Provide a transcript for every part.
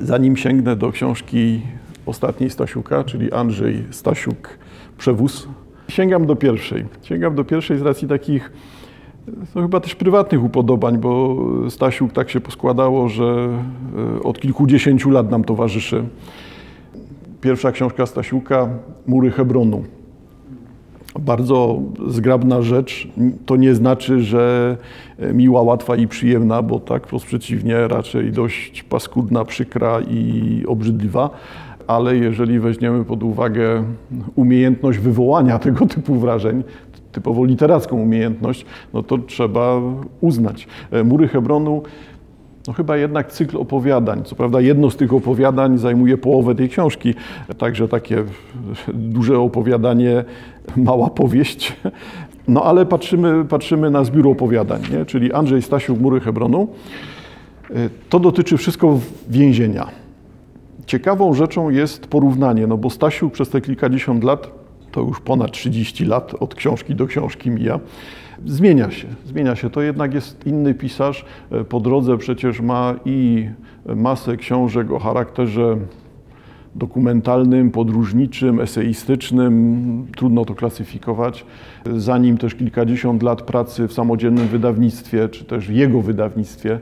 Zanim sięgnę do książki ostatniej Stasiuka, czyli Andrzej Stasiuk Przewóz, sięgam do pierwszej. Sięgam do pierwszej z racji takich to chyba też prywatnych upodobań, bo Stasiuk tak się poskładało, że e, od kilkudziesięciu lat nam towarzyszy. Pierwsza książka Stasiuka, Mury Hebronu. Bardzo zgrabna rzecz. To nie znaczy, że miła, łatwa i przyjemna, bo tak wprost przeciwnie, raczej dość paskudna, przykra i obrzydliwa. Ale jeżeli weźmiemy pod uwagę umiejętność wywołania tego typu wrażeń, typowo literacką umiejętność, no to trzeba uznać. Mury Hebronu no chyba jednak cykl opowiadań. Co prawda jedno z tych opowiadań zajmuje połowę tej książki, także takie duże opowiadanie, mała powieść. No ale patrzymy, patrzymy na zbiór opowiadań, nie? czyli Andrzej Stasiuk, Mury Hebronu. To dotyczy wszystko więzienia. Ciekawą rzeczą jest porównanie, no bo Stasiuk przez te kilkadziesiąt lat, to już ponad 30 lat od książki do książki mija, Zmienia się, zmienia się. To jednak jest inny pisarz. Po drodze przecież ma i masę książek o charakterze dokumentalnym, podróżniczym, eseistycznym, trudno to klasyfikować. Zanim też kilkadziesiąt lat pracy w samodzielnym wydawnictwie, czy też jego wydawnictwie,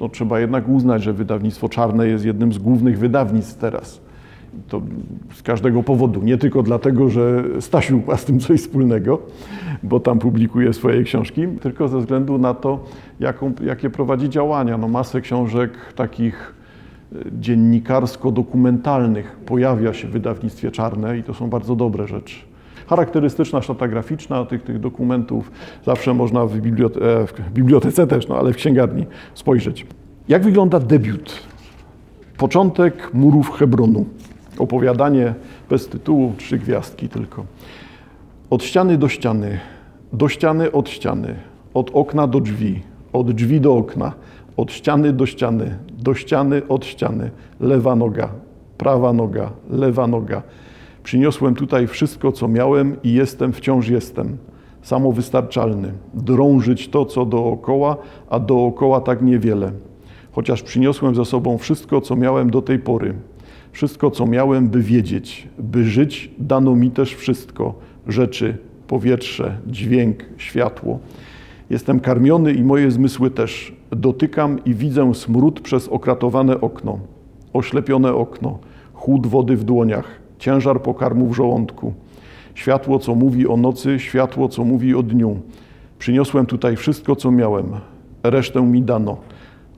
no trzeba jednak uznać, że wydawnictwo czarne jest jednym z głównych wydawnictw teraz. To z każdego powodu, nie tylko dlatego, że Stasiu ma z tym coś wspólnego, bo tam publikuje swoje książki, tylko ze względu na to, jaką, jakie prowadzi działania. No, masę książek takich dziennikarsko-dokumentalnych pojawia się w wydawnictwie czarne i to są bardzo dobre rzeczy. Charakterystyczna szata graficzna tych, tych dokumentów zawsze można w, bibliote w bibliotece też, no ale w księgarni spojrzeć. Jak wygląda debiut? Początek murów Hebronu. Opowiadanie bez tytułu, trzy gwiazdki tylko. Od ściany do ściany, do ściany od ściany, od okna do drzwi, od drzwi do okna, od ściany do ściany, do ściany od ściany, lewa noga, prawa noga, lewa noga. Przyniosłem tutaj wszystko, co miałem i jestem, wciąż jestem. Samowystarczalny, drążyć to, co dookoła, a dookoła tak niewiele. Chociaż przyniosłem ze sobą wszystko, co miałem do tej pory. Wszystko, co miałem, by wiedzieć, by żyć, dano mi też wszystko rzeczy, powietrze, dźwięk, światło. Jestem karmiony i moje zmysły też. Dotykam i widzę smród przez okratowane okno, oślepione okno, chłód wody w dłoniach, ciężar pokarmu w żołądku. Światło, co mówi o nocy, światło, co mówi o dniu. Przyniosłem tutaj wszystko, co miałem. Resztę mi dano.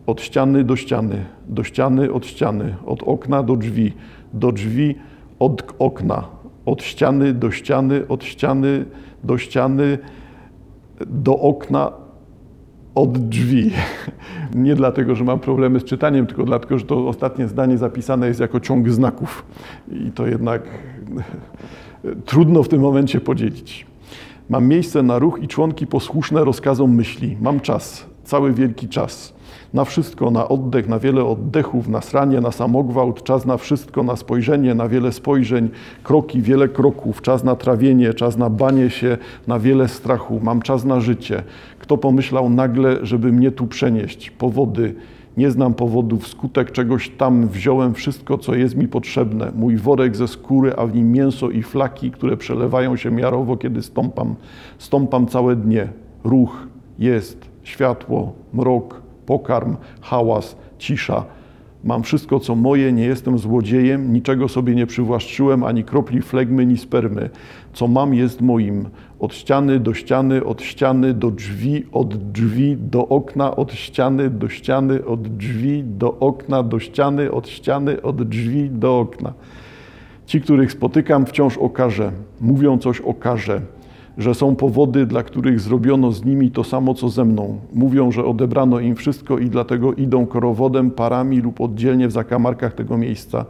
Od ściany do ściany, do ściany od ściany, od okna do drzwi, do drzwi od okna, od ściany do ściany, od ściany do ściany, do okna, od drzwi. Nie dlatego, że mam problemy z czytaniem, tylko dlatego, że to ostatnie zdanie zapisane jest jako ciąg znaków. I to jednak trudno w tym momencie podzielić. Mam miejsce na ruch i członki posłuszne rozkazom myśli. Mam czas, cały wielki czas na wszystko, na oddech, na wiele oddechów, na sranie, na samogwałt, czas na wszystko, na spojrzenie, na wiele spojrzeń, kroki, wiele kroków, czas na trawienie, czas na banie się, na wiele strachu, mam czas na życie. Kto pomyślał nagle, żeby mnie tu przenieść? Powody, nie znam powodów, skutek czegoś tam wziąłem wszystko, co jest mi potrzebne. Mój worek ze skóry, a w nim mięso i flaki, które przelewają się miarowo, kiedy stąpam. Stąpam całe dnie. Ruch, jest, światło, mrok, pokarm, hałas, cisza. Mam wszystko, co moje, nie jestem złodziejem, niczego sobie nie przywłaszczyłem, ani kropli flegmy, ni spermy. Co mam, jest moim. Od ściany do ściany, od ściany do drzwi, od drzwi do okna, od ściany do ściany, od drzwi do okna, do ściany, od ściany, od drzwi do okna. Ci, których spotykam, wciąż o karze. Mówią coś o karze że są powody, dla których zrobiono z nimi to samo, co ze mną. Mówią, że odebrano im wszystko i dlatego idą korowodem, parami lub oddzielnie w zakamarkach tego miejsca.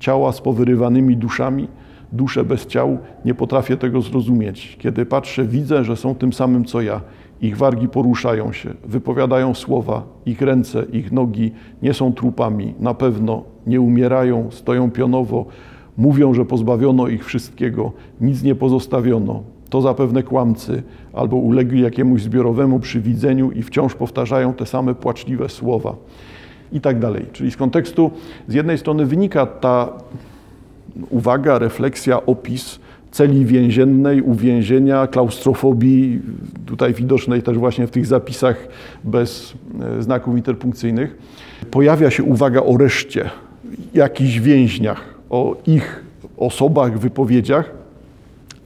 Ciała z powyrywanymi duszami, dusze bez ciał, nie potrafię tego zrozumieć. Kiedy patrzę, widzę, że są tym samym, co ja. Ich wargi poruszają się, wypowiadają słowa, ich ręce, ich nogi nie są trupami, na pewno nie umierają, stoją pionowo, mówią, że pozbawiono ich wszystkiego, nic nie pozostawiono, to zapewne kłamcy albo ulegli jakiemuś zbiorowemu przywidzeniu i wciąż powtarzają te same płaczliwe słowa. i tak dalej. Czyli z kontekstu z jednej strony wynika ta uwaga, refleksja, opis celi więziennej, uwięzienia, klaustrofobii, tutaj widocznej też właśnie w tych zapisach bez e, znaków interpunkcyjnych. Pojawia się uwaga o reszcie, jakichś więźniach, o ich osobach, wypowiedziach,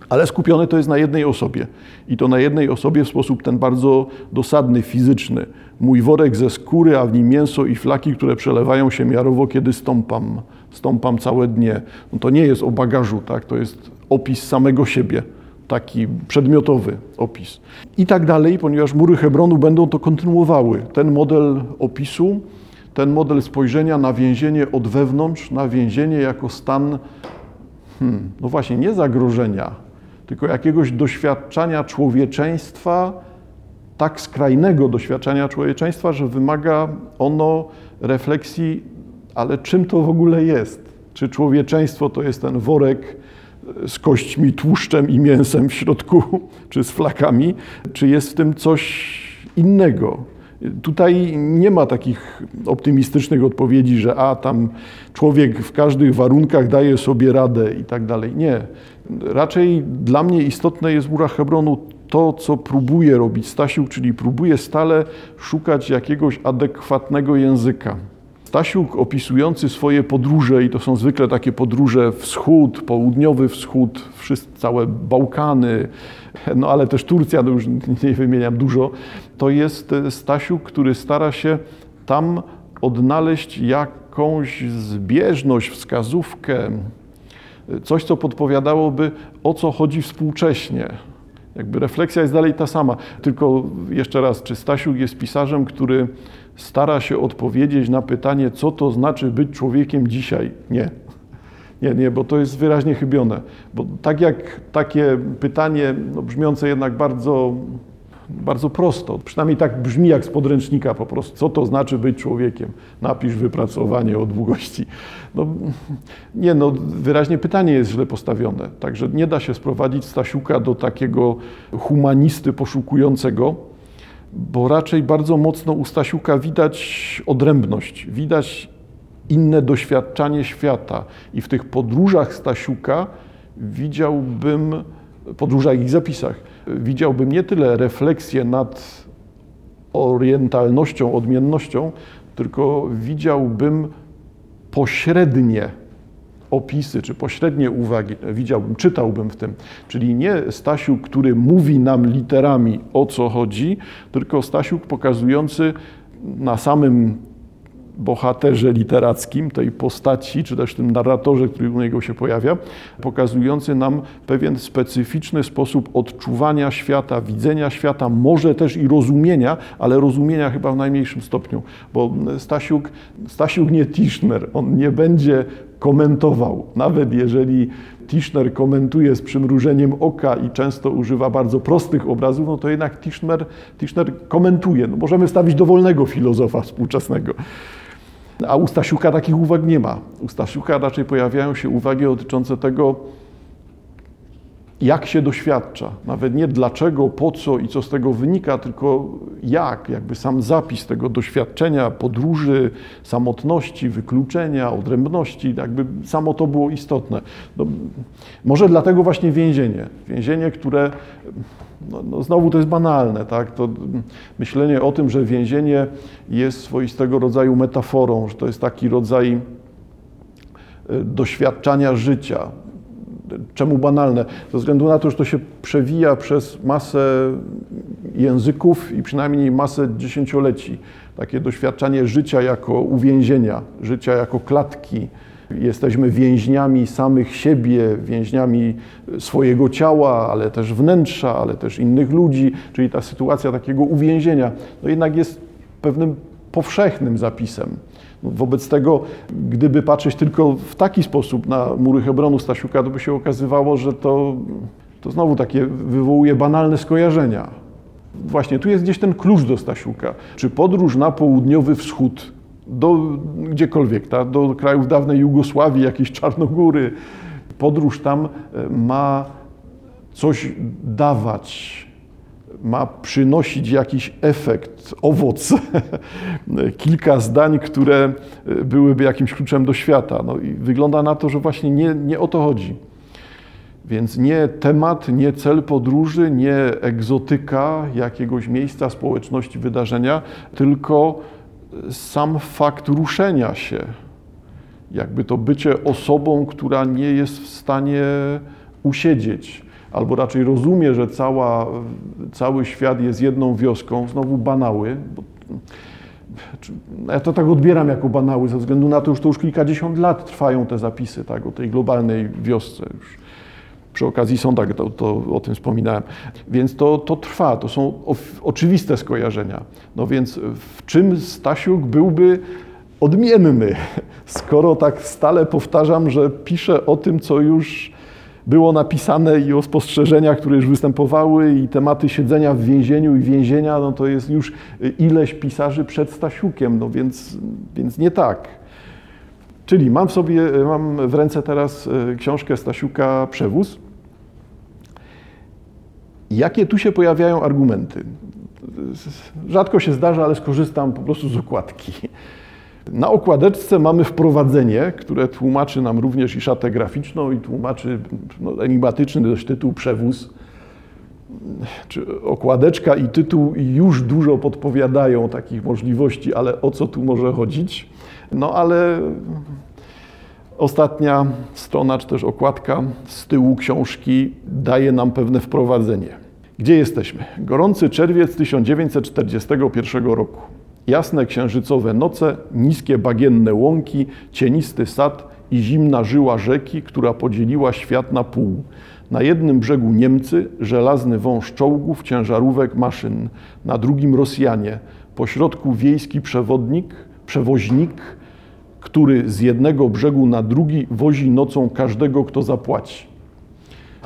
ale skupione to jest na jednej osobie. I to na jednej osobie w sposób ten bardzo dosadny, fizyczny. Mój worek ze skóry, a w nim mięso i flaki, które przelewają się miarowo, kiedy stąpam. Stąpam całe dnie. No to nie jest o bagażu, tak? to jest opis samego siebie, taki przedmiotowy opis. I tak dalej, ponieważ mury Hebronu będą to kontynuowały. Ten model opisu, ten model spojrzenia na więzienie od wewnątrz, na więzienie jako stan, hmm, no właśnie, nie zagrożenia, tylko jakiegoś doświadczania człowieczeństwa, tak skrajnego doświadczenia człowieczeństwa, że wymaga ono refleksji, ale czym to w ogóle jest? Czy człowieczeństwo to jest ten worek z kośćmi, tłuszczem i mięsem w środku, czy z flakami, czy jest w tym coś innego? Tutaj nie ma takich optymistycznych odpowiedzi, że a tam człowiek w każdych warunkach daje sobie radę i tak dalej. Nie. Raczej dla mnie istotne jest w murach Hebronu to, co próbuje robić Stasiuk, czyli próbuje stale szukać jakiegoś adekwatnego języka. Stasiuk opisujący swoje podróże, i to są zwykle takie podróże wschód, południowy wschód, wszystkie, całe Bałkany, no ale też Turcja, no już nie wymieniam dużo, to jest Stasiuk, który stara się tam odnaleźć jakąś zbieżność, wskazówkę, coś, co podpowiadałoby, o co chodzi współcześnie. Jakby refleksja jest dalej ta sama, tylko jeszcze raz, czy Stasiuk jest pisarzem, który stara się odpowiedzieć na pytanie, co to znaczy być człowiekiem dzisiaj? Nie. Nie, nie, bo to jest wyraźnie chybione. Bo tak jak takie pytanie, no, brzmiące jednak bardzo, bardzo prosto, przynajmniej tak brzmi jak z podręcznika po prostu, co to znaczy być człowiekiem? Napisz wypracowanie o długości. No, nie, no wyraźnie pytanie jest źle postawione. Także nie da się sprowadzić Stasiuka do takiego humanisty poszukującego, bo raczej bardzo mocno u Stasiuka widać odrębność, widać inne doświadczanie świata. I w tych podróżach Stasiuka widziałbym, podróżach i zapisach, widziałbym nie tyle refleksję nad orientalnością, odmiennością, tylko widziałbym pośrednie opisy czy pośrednie uwagi widziałbym, czytałbym w tym. Czyli nie Stasiuk, który mówi nam literami o co chodzi, tylko Stasiuk pokazujący na samym bohaterze literackim, tej postaci, czy też tym narratorze, który u niego się pojawia, pokazujący nam pewien specyficzny sposób odczuwania świata, widzenia świata, może też i rozumienia, ale rozumienia chyba w najmniejszym stopniu, bo Stasiuk, Stasiuk nie Tischner, on nie będzie komentował, nawet jeżeli Tischner komentuje z przymrużeniem oka i często używa bardzo prostych obrazów, no to jednak Tischner, Tischner komentuje. No możemy stawić dowolnego filozofa współczesnego. A u Stasiuka takich uwag nie ma. U Stasiuka raczej pojawiają się uwagi dotyczące tego, jak się doświadcza. Nawet nie dlaczego, po co i co z tego wynika, tylko jak, jakby sam zapis tego doświadczenia, podróży, samotności, wykluczenia, odrębności, jakby samo to było istotne. No, może dlatego właśnie więzienie. Więzienie, które no, no znowu to jest banalne, tak? To myślenie o tym, że więzienie jest swoistego rodzaju metaforą, że to jest taki rodzaj e, doświadczania życia. Czemu banalne? Ze względu na to, że to się przewija przez masę języków i przynajmniej masę dziesięcioleci. Takie doświadczanie życia jako uwięzienia, życia jako klatki, Jesteśmy więźniami samych siebie, więźniami swojego ciała, ale też wnętrza, ale też innych ludzi, czyli ta sytuacja takiego uwięzienia, no jednak jest pewnym powszechnym zapisem. Wobec tego, gdyby patrzeć tylko w taki sposób na mury Hebronu Stasiuka, to by się okazywało, że to, to znowu takie wywołuje banalne skojarzenia. Właśnie tu jest gdzieś ten klucz do Stasiuka. Czy podróż na południowy wschód do gdziekolwiek, tak? do krajów dawnej Jugosławii, jakieś Czarnogóry. Podróż tam e, ma coś dawać, ma przynosić jakiś efekt, owoc, kilka zdań, które byłyby jakimś kluczem do świata. No i wygląda na to, że właśnie nie, nie o to chodzi. Więc nie temat, nie cel podróży, nie egzotyka jakiegoś miejsca, społeczności, wydarzenia, tylko sam fakt ruszenia się. Jakby to bycie osobą, która nie jest w stanie usiedzieć, albo raczej rozumie, że cała, cały świat jest jedną wioską, znowu banały. Bo, ja to tak odbieram jako banały, ze względu na to, że to już kilkadziesiąt lat trwają te zapisy tak, o tej globalnej wiosce. Już przy okazji sonda to, to, o tym wspominałem. Więc to, to trwa, to są oczywiste skojarzenia. No więc w czym Stasiuk byłby odmienny, skoro tak stale powtarzam, że pisze o tym, co już było napisane i o spostrzeżeniach, które już występowały i tematy siedzenia w więzieniu i więzienia, no to jest już ileś pisarzy przed Stasiukiem, no więc, więc nie tak. Czyli mam w sobie, mam w ręce teraz e, książkę Stasiuka Przewóz. Jakie tu się pojawiają argumenty? Rzadko się zdarza, ale skorzystam po prostu z okładki. Na okładeczce mamy wprowadzenie, które tłumaczy nam również i szatę graficzną i tłumaczy no, enigmatyczny dość tytuł Przewóz. Czy okładeczka i tytuł już dużo podpowiadają takich możliwości, ale o co tu może chodzić? No ale ostatnia strona, czy też okładka z tyłu książki daje nam pewne wprowadzenie. Gdzie jesteśmy? Gorący czerwiec 1941 roku. Jasne księżycowe noce, niskie bagienne łąki, cienisty sad i zimna żyła rzeki, która podzieliła świat na pół. Na jednym brzegu Niemcy, żelazny wąż czołgów, ciężarówek, maszyn. Na drugim Rosjanie. Pośrodku wiejski przewodnik, przewoźnik, który z jednego brzegu na drugi wozi nocą każdego, kto zapłaci.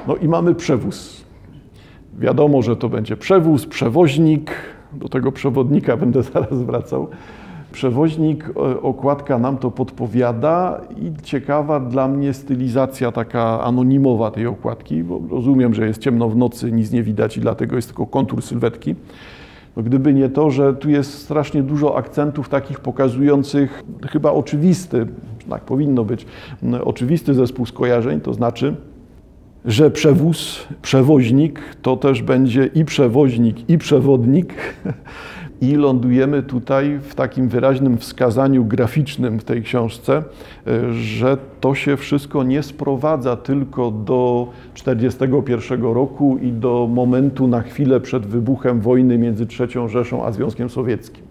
No i mamy przewóz. Wiadomo, że to będzie przewóz, przewoźnik, do tego przewodnika będę zaraz wracał. Przewoźnik, e, okładka nam to podpowiada i ciekawa dla mnie stylizacja taka anonimowa tej okładki, bo rozumiem, że jest ciemno w nocy, nic nie widać i dlatego jest tylko kontur sylwetki. No gdyby nie to, że tu jest strasznie dużo akcentów takich pokazujących chyba oczywisty, tak powinno być, oczywisty zespół skojarzeń, to znaczy że przewóz, przewoźnik to też będzie i przewoźnik, i przewodnik. I lądujemy tutaj w takim wyraźnym wskazaniu graficznym w tej książce, że to się wszystko nie sprowadza tylko do 1941 roku i do momentu na chwilę przed wybuchem wojny między III Rzeszą a Związkiem Sowieckim.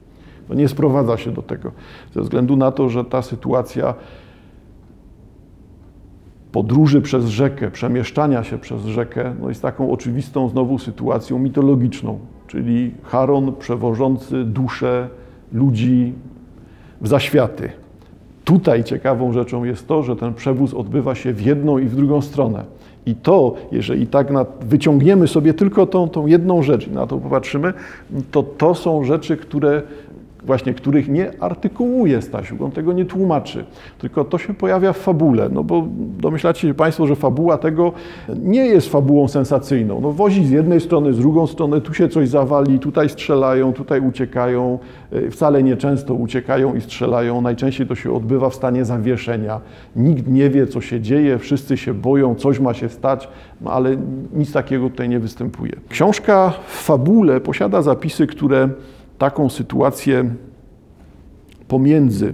To nie sprowadza się do tego, ze względu na to, że ta sytuacja podróży przez rzekę, przemieszczania się przez rzekę, no jest taką oczywistą znowu sytuacją mitologiczną, czyli Charon przewożący dusze ludzi w zaświaty. Tutaj ciekawą rzeczą jest to, że ten przewóz odbywa się w jedną i w drugą stronę. I to, jeżeli tak na, wyciągniemy sobie tylko tą, tą jedną rzecz i na to popatrzymy, to to są rzeczy, które właśnie których nie artykułuje Stasiuk, on tego nie tłumaczy, tylko to się pojawia w fabule, no bo domyślacie się Państwo, że fabuła tego nie jest fabułą sensacyjną. No wozi z jednej strony, z drugą strony, tu się coś zawali, tutaj strzelają, tutaj uciekają, e, wcale nieczęsto uciekają i strzelają, najczęściej to się odbywa w stanie zawieszenia. Nikt nie wie, co się dzieje, wszyscy się boją, coś ma się stać, no ale nic takiego tutaj nie występuje. Książka w fabule posiada zapisy, które taką sytuację pomiędzy,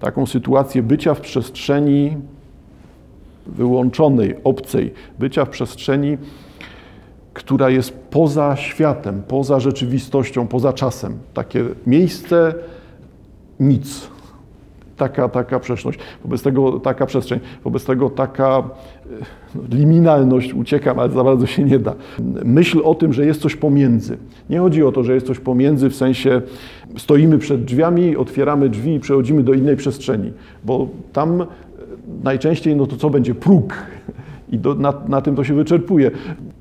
taką sytuację bycia w przestrzeni wyłączonej, obcej, bycia w przestrzeni, która jest poza światem, poza rzeczywistością, poza czasem. Takie miejsce, nic taka, taka przestrzeń, wobec tego taka przestrzeń, wobec tego taka e, liminalność, uciekam, ale za bardzo się nie da. Myśl o tym, że jest coś pomiędzy. Nie chodzi o to, że jest coś pomiędzy w sensie stoimy przed drzwiami, otwieramy drzwi i przechodzimy do innej przestrzeni, bo tam e, najczęściej no to co będzie próg i do, na, na, tym to się wyczerpuje.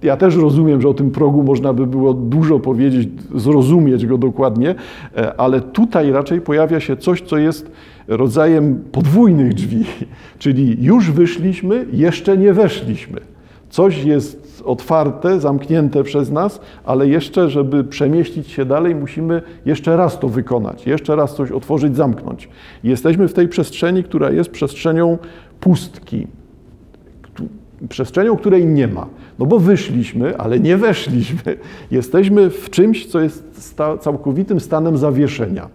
Ja też rozumiem, że o tym progu można by było dużo powiedzieć, zrozumieć go dokładnie, e, ale tutaj raczej pojawia się coś, co jest rodzajem podwójnych drzwi, czyli już wyszliśmy, jeszcze nie weszliśmy. Coś jest otwarte, zamknięte przez nas, ale jeszcze, żeby przemieścić się dalej, musimy jeszcze raz to wykonać, jeszcze raz coś otworzyć, zamknąć. Jesteśmy w tej przestrzeni, która jest przestrzenią pustki, przestrzenią, której nie ma. No bo wyszliśmy, ale nie weszliśmy. Jesteśmy w czymś, co jest całkowitym stanem zawieszenia,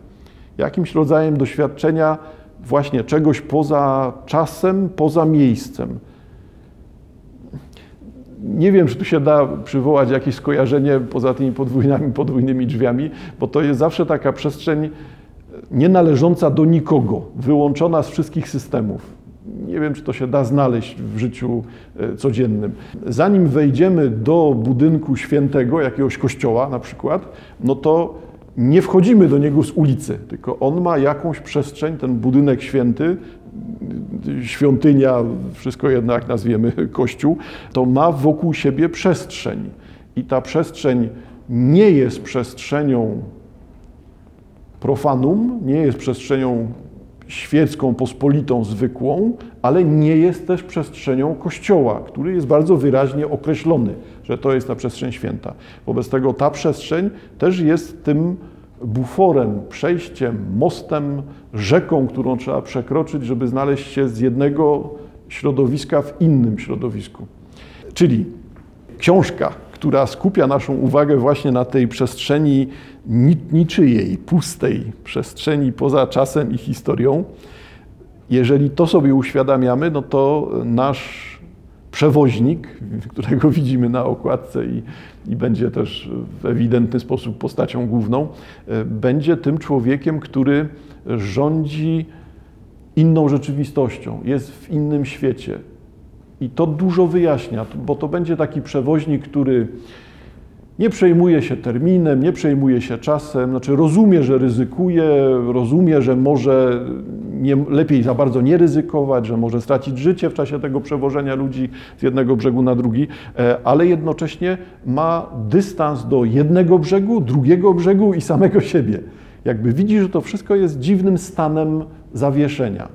jakimś rodzajem doświadczenia właśnie czegoś poza czasem, poza miejscem. Nie wiem, czy tu się da przywołać jakieś skojarzenie poza tymi podwójnymi, podwójnymi drzwiami, bo to jest zawsze taka przestrzeń nie należąca do nikogo, wyłączona z wszystkich systemów. Nie wiem, czy to się da znaleźć w życiu e, codziennym. Zanim wejdziemy do budynku świętego, jakiegoś kościoła na przykład, no to nie wchodzimy do niego z ulicy, tylko on ma jakąś przestrzeń, ten budynek święty, świątynia, wszystko jedno jak nazwiemy kościół, to ma wokół siebie przestrzeń. I ta przestrzeń nie jest przestrzenią profanum, nie jest przestrzenią świecką, pospolitą, zwykłą, ale nie jest też przestrzenią Kościoła, który jest bardzo wyraźnie określony, że to jest ta przestrzeń święta. Wobec tego ta przestrzeń też jest tym buforem, przejściem, mostem, rzeką, którą trzeba przekroczyć, żeby znaleźć się z jednego środowiska w innym środowisku. Czyli książka, która skupia naszą uwagę właśnie na tej przestrzeni niczyjej, pustej przestrzeni poza czasem i historią. Jeżeli to sobie uświadamiamy, no to nasz przewoźnik, którego widzimy na okładce i, i, będzie też w ewidentny sposób postacią główną, e, będzie tym człowiekiem, który rządzi inną rzeczywistością, jest w innym świecie. I to dużo wyjaśnia, bo to będzie taki przewoźnik, który nie przejmuje się terminem, nie przejmuje się czasem, znaczy rozumie, że ryzykuje, rozumie, że może nie, lepiej za bardzo nie ryzykować, że może stracić życie w czasie tego przewożenia ludzi z jednego brzegu na drugi, e, ale jednocześnie ma dystans do jednego brzegu, drugiego brzegu i samego siebie. Jakby widzi, że to wszystko jest dziwnym stanem zawieszenia.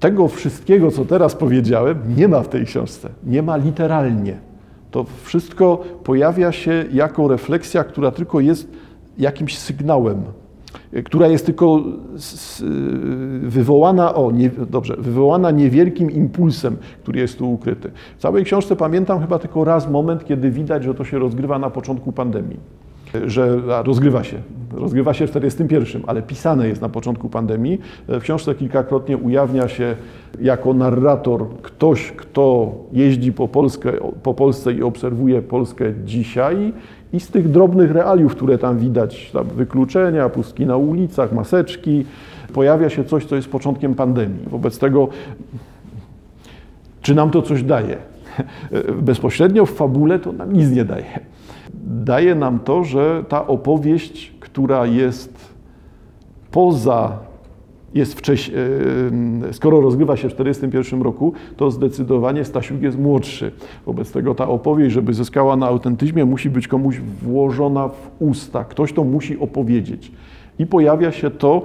Tego wszystkiego, co teraz powiedziałem, nie ma w tej książce. Nie ma literalnie. To wszystko pojawia się jako refleksja, która tylko jest jakimś sygnałem, która jest tylko wywołana, o, nie, dobrze, wywołana niewielkim impulsem, który jest tu ukryty. W całej książce pamiętam chyba tylko raz moment, kiedy widać, że to się rozgrywa na początku pandemii że rozgrywa się, rozgrywa się w 41, ale pisane jest na początku pandemii. W książce kilkakrotnie ujawnia się jako narrator ktoś, kto jeździ po, Polskę, po Polsce i obserwuje Polskę dzisiaj i z tych drobnych realiów, które tam widać, tam wykluczenia, pustki na ulicach, maseczki, pojawia się coś, co jest początkiem pandemii. Wobec tego, czy nam to coś daje? Bezpośrednio w fabule to nam nic nie daje daje nam to, że ta opowieść, która jest poza, jest wcześniej, skoro rozgrywa się w 1941 roku, to zdecydowanie Stasiuk jest młodszy. Wobec tego ta opowieść, żeby zyskała na autentyzmie, musi być komuś włożona w usta. Ktoś to musi opowiedzieć. I pojawia się to,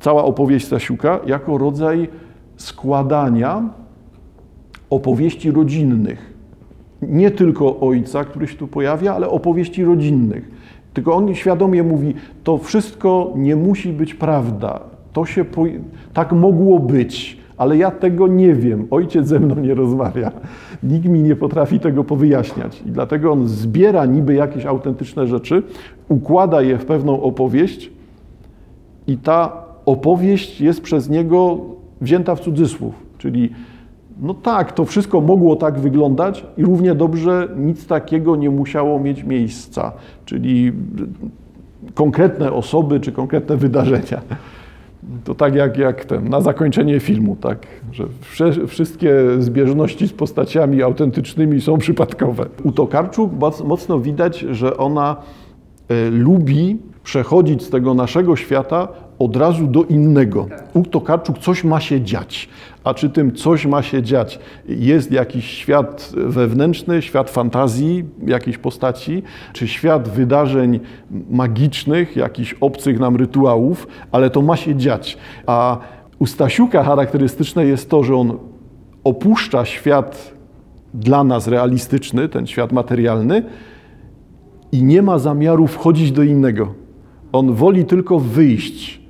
cała opowieść Stasiuka, jako rodzaj składania opowieści rodzinnych nie tylko ojca, który się tu pojawia, ale opowieści rodzinnych. Tylko on świadomie mówi, to wszystko nie musi być prawda. To się tak mogło być, ale ja tego nie wiem. Ojciec ze mną nie rozmawia. Nikt mi nie potrafi tego powyjaśniać. I dlatego on zbiera niby jakieś autentyczne rzeczy, układa je w pewną opowieść i ta opowieść jest przez niego wzięta w cudzysłów. Czyli no tak, to wszystko mogło tak wyglądać i równie dobrze nic takiego nie musiało mieć miejsca, czyli konkretne osoby czy konkretne wydarzenia. To tak jak, jak ten, na zakończenie filmu, tak, że wszystkie zbieżności z postaciami autentycznymi są przypadkowe. U Tokarczuk mocno widać, że ona e, lubi przechodzić z tego naszego świata od razu do innego. U Tokarczuk coś ma się dziać. A czy tym coś ma się dziać? Jest jakiś świat wewnętrzny, świat fantazji jakiejś postaci, czy świat wydarzeń magicznych, jakichś obcych nam rytuałów, ale to ma się dziać. A u Stasiuka charakterystyczne jest to, że on opuszcza świat dla nas realistyczny, ten świat materialny i nie ma zamiaru wchodzić do innego. On woli tylko wyjść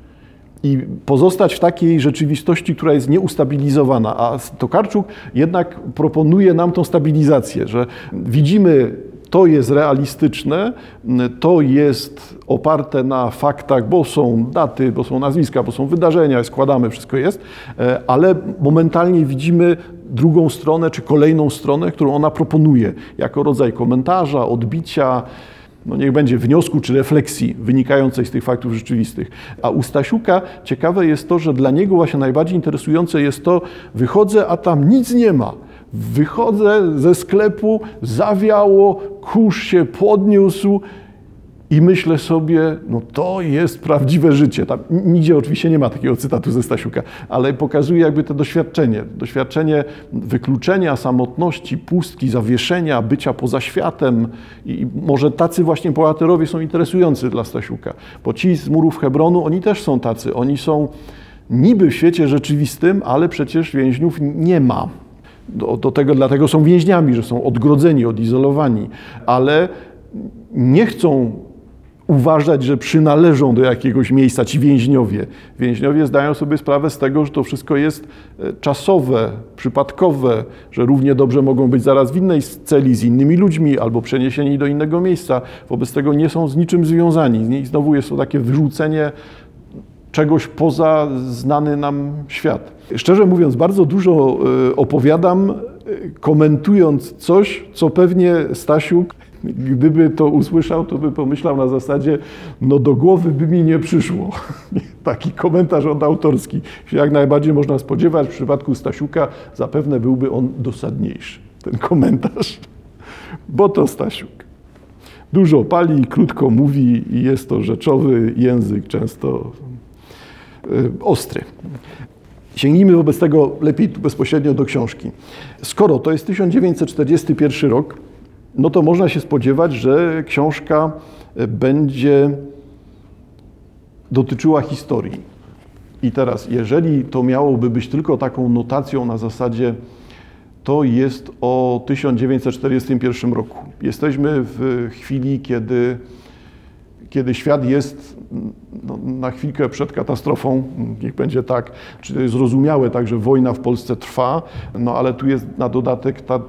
i pozostać w takiej rzeczywistości, która jest nieustabilizowana. A Tokarczuk jednak proponuje nam tą stabilizację, że widzimy to jest realistyczne, to jest oparte na faktach, bo są daty, bo są nazwiska, bo są wydarzenia, składamy, wszystko jest, e, ale momentalnie widzimy drugą stronę czy kolejną stronę, którą ona proponuje, jako rodzaj komentarza, odbicia, no niech będzie wniosku czy refleksji wynikającej z tych faktów rzeczywistych. A u Stasiuka ciekawe jest to, że dla niego właśnie najbardziej interesujące jest to, wychodzę, a tam nic nie ma. Wychodzę ze sklepu, zawiało, kurz się podniósł i myślę sobie, no to jest prawdziwe życie. Tam nigdzie oczywiście nie ma takiego cytatu ze Stasiuka, ale pokazuje jakby to doświadczenie. Doświadczenie wykluczenia, samotności, pustki, zawieszenia, bycia poza światem. I może tacy właśnie bohaterowie są interesujący dla Stasiuka. Bo ci z murów Hebronu, oni też są tacy. Oni są niby w świecie rzeczywistym, ale przecież więźniów nie ma. Do, do tego, dlatego są więźniami, że są odgrodzeni, odizolowani, ale nie chcą uważać, że przynależą do jakiegoś miejsca ci więźniowie. Więźniowie zdają sobie sprawę z tego, że to wszystko jest e, czasowe, przypadkowe, że równie dobrze mogą być zaraz w innej celi z innymi ludźmi albo przeniesieni do innego miejsca. Wobec tego nie są z niczym związani. I znowu jest to takie wyrzucenie czegoś poza znany nam świat. Szczerze mówiąc, bardzo dużo e, opowiadam, e, komentując coś, co pewnie Stasiuk, gdyby to usłyszał, to by pomyślał na zasadzie, no do głowy by mi nie przyszło. Taki komentarz od autorski jak najbardziej można spodziewać. W przypadku Stasiuka zapewne byłby on dosadniejszy, ten komentarz. Bo to Stasiuk. Dużo pali, krótko mówi i jest to rzeczowy język, często Y, ostry. Sięgnijmy wobec tego lepiej bezpośrednio do książki. Skoro to jest 1941 rok, no to można się spodziewać, że książka y, będzie dotyczyła historii. I teraz, jeżeli to miałoby być tylko taką notacją na zasadzie, to jest o 1941 roku. Jesteśmy w chwili, kiedy kiedy świat jest no, na chwilkę przed katastrofą, niech będzie tak, czy zrozumiałe tak, że wojna w Polsce trwa, no ale tu jest na dodatek ta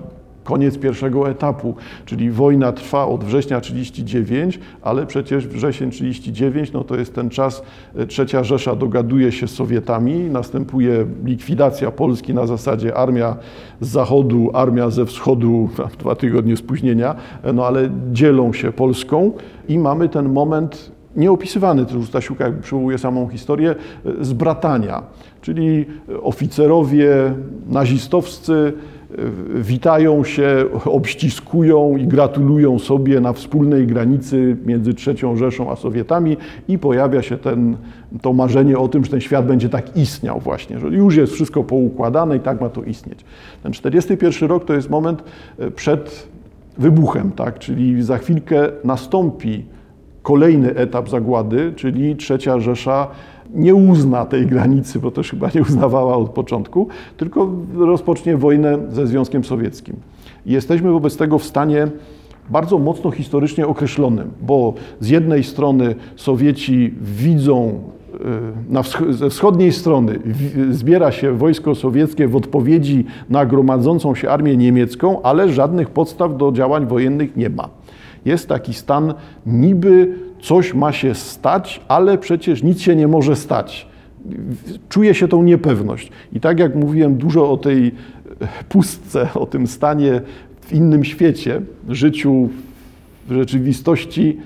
koniec pierwszego etapu, czyli wojna trwa od września 39, ale przecież wrzesień 39 no to jest ten czas, e, trzecia Rzesza dogaduje się z Sowietami, następuje likwidacja Polski na zasadzie armia z zachodu, armia ze wschodu, dwa tygodnie spóźnienia, e, no ale dzielą się Polską i mamy ten moment nieopisywany, tu Stasiuka jakby przywołuje samą historię, e, zbratania, czyli oficerowie nazistowscy witają się, obściskują i gratulują sobie na wspólnej granicy między III Rzeszą a Sowietami i pojawia się ten, to marzenie o tym, że ten świat będzie tak istniał właśnie, że już jest wszystko poukładane i tak ma to istnieć. Ten 41 rok to jest moment e, przed wybuchem, tak? czyli za chwilkę nastąpi kolejny etap zagłady, czyli trzecia Rzesza nie uzna tej granicy, bo też chyba nie uznawała od początku, tylko rozpocznie wojnę ze Związkiem Sowieckim. Jesteśmy wobec tego w stanie bardzo mocno historycznie określonym, bo z jednej strony Sowieci widzą e, na wsch ze wschodniej strony zbiera się wojsko sowieckie w odpowiedzi na gromadzącą się armię niemiecką, ale żadnych podstaw do działań wojennych nie ma. Jest taki stan niby coś ma się stać, ale przecież nic się nie może stać. Czuje się tą niepewność. I tak jak mówiłem dużo o tej pustce, o tym stanie w innym świecie, życiu w rzeczywistości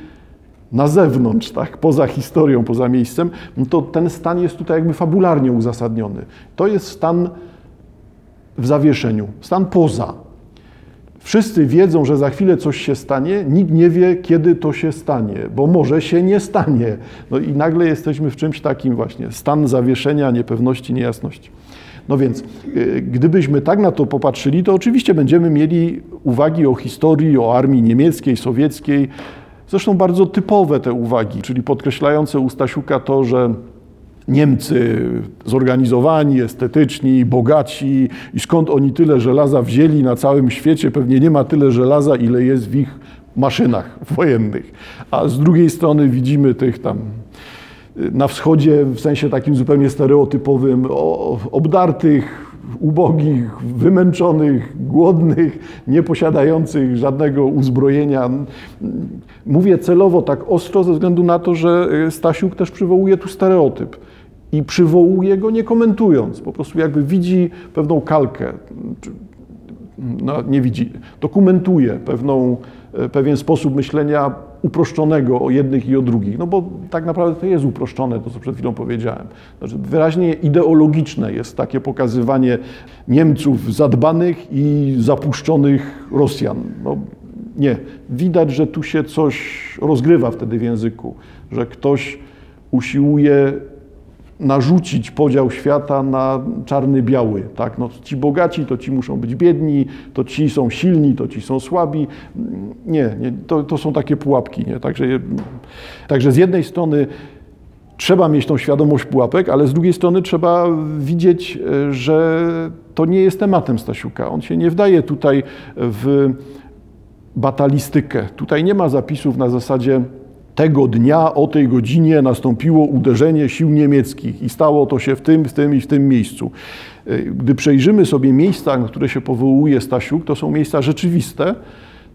na zewnątrz, tak, poza historią, poza miejscem, no to ten stan jest tutaj jakby fabularnie uzasadniony. To jest stan w zawieszeniu, stan poza. Wszyscy wiedzą, że za chwilę coś się stanie, nikt nie wie, kiedy to się stanie, bo może się nie stanie. No i nagle jesteśmy w czymś takim właśnie, stan zawieszenia, niepewności, niejasności. No więc, y, gdybyśmy tak na to popatrzyli, to oczywiście będziemy mieli uwagi o historii, o armii niemieckiej, sowieckiej, zresztą bardzo typowe te uwagi, czyli podkreślające u Stasiuka to, że Niemcy zorganizowani, estetyczni, bogaci i skąd oni tyle żelaza wzięli na całym świecie? Pewnie nie ma tyle żelaza, ile jest w ich maszynach wojennych. A z drugiej strony widzimy tych tam na wschodzie w sensie takim zupełnie stereotypowym obdartych, ubogich, wymęczonych, głodnych, nieposiadających żadnego uzbrojenia. Mówię celowo tak ostro ze względu na to, że Stasiuk też przywołuje tu stereotyp. I przywołuje go nie komentując, po prostu jakby widzi pewną kalkę, no, nie widzi, dokumentuje pewną, e, pewien sposób myślenia uproszczonego o jednych i o drugich. No bo tak naprawdę to jest uproszczone, to co przed chwilą powiedziałem. Znaczy, wyraźnie ideologiczne jest takie pokazywanie Niemców zadbanych i zapuszczonych Rosjan. No, nie. Widać, że tu się coś rozgrywa wtedy w języku, że ktoś usiłuje narzucić podział świata na czarny-biały. Tak? No, ci bogaci to ci muszą być biedni, to ci są silni, to ci są słabi. Nie, nie to, to są takie pułapki. Nie? Także, także z jednej strony trzeba mieć tą świadomość pułapek, ale z drugiej strony trzeba widzieć, e, że to nie jest tematem Stasiuka. On się nie wdaje tutaj w batalistykę. Tutaj nie ma zapisów na zasadzie tego dnia o tej godzinie nastąpiło uderzenie sił niemieckich i stało to się w tym, w tym i w tym miejscu. Gdy przejrzymy sobie miejsca, na które się powołuje Stasiuk, to są miejsca rzeczywiste,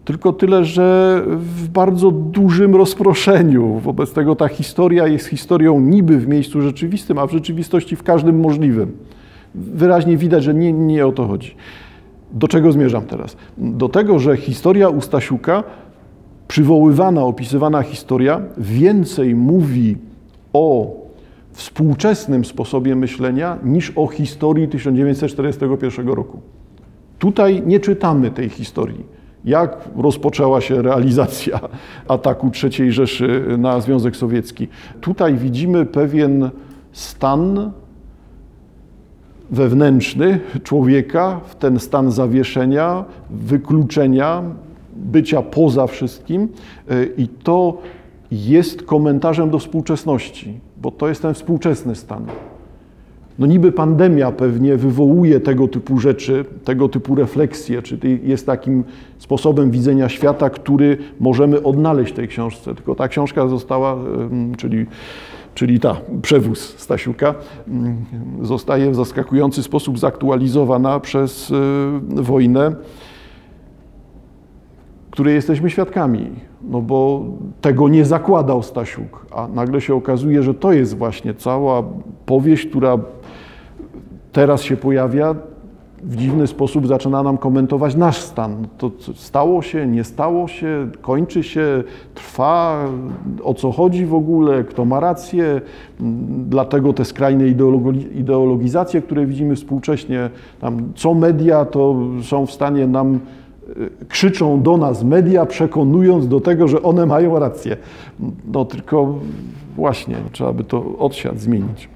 tylko tyle, że w bardzo dużym rozproszeniu. Wobec tego ta historia jest historią niby w miejscu rzeczywistym, a w rzeczywistości w każdym możliwym. Wyraźnie widać, że nie, nie o to chodzi. Do czego zmierzam teraz? Do tego, że historia u Stasiuka przywoływana, opisywana historia więcej mówi o współczesnym sposobie myślenia niż o historii 1941 roku. Tutaj nie czytamy tej historii. Jak rozpoczęła się realizacja ataku III Rzeszy na Związek Sowiecki? Tutaj widzimy pewien stan wewnętrzny człowieka, w ten stan zawieszenia, wykluczenia, bycia poza wszystkim i to jest komentarzem do współczesności, bo to jest ten współczesny stan. No niby pandemia pewnie wywołuje tego typu rzeczy, tego typu refleksje, czy jest takim sposobem widzenia świata, który możemy odnaleźć w tej książce. Tylko ta książka została, czyli, czyli ta, przewóz Stasiuka, zostaje w zaskakujący sposób zaktualizowana przez wojnę której jesteśmy świadkami, no bo tego nie zakładał Stasiuk, a nagle się okazuje, że to jest właśnie cała powieść, która teraz się pojawia, w dziwny sposób zaczyna nam komentować nasz stan. To stało się, nie stało się, kończy się, trwa, o co chodzi w ogóle, kto ma rację. Dlatego te skrajne ideologizacje, które widzimy współcześnie, tam co media to są w stanie nam krzyczą do nas media, przekonując do tego, że one mają rację. No tylko właśnie trzeba by to odsiad zmienić.